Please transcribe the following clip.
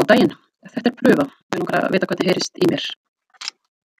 Góðan daginn, þetta er prufa, mig langar að vita hvernig heyrist í mér.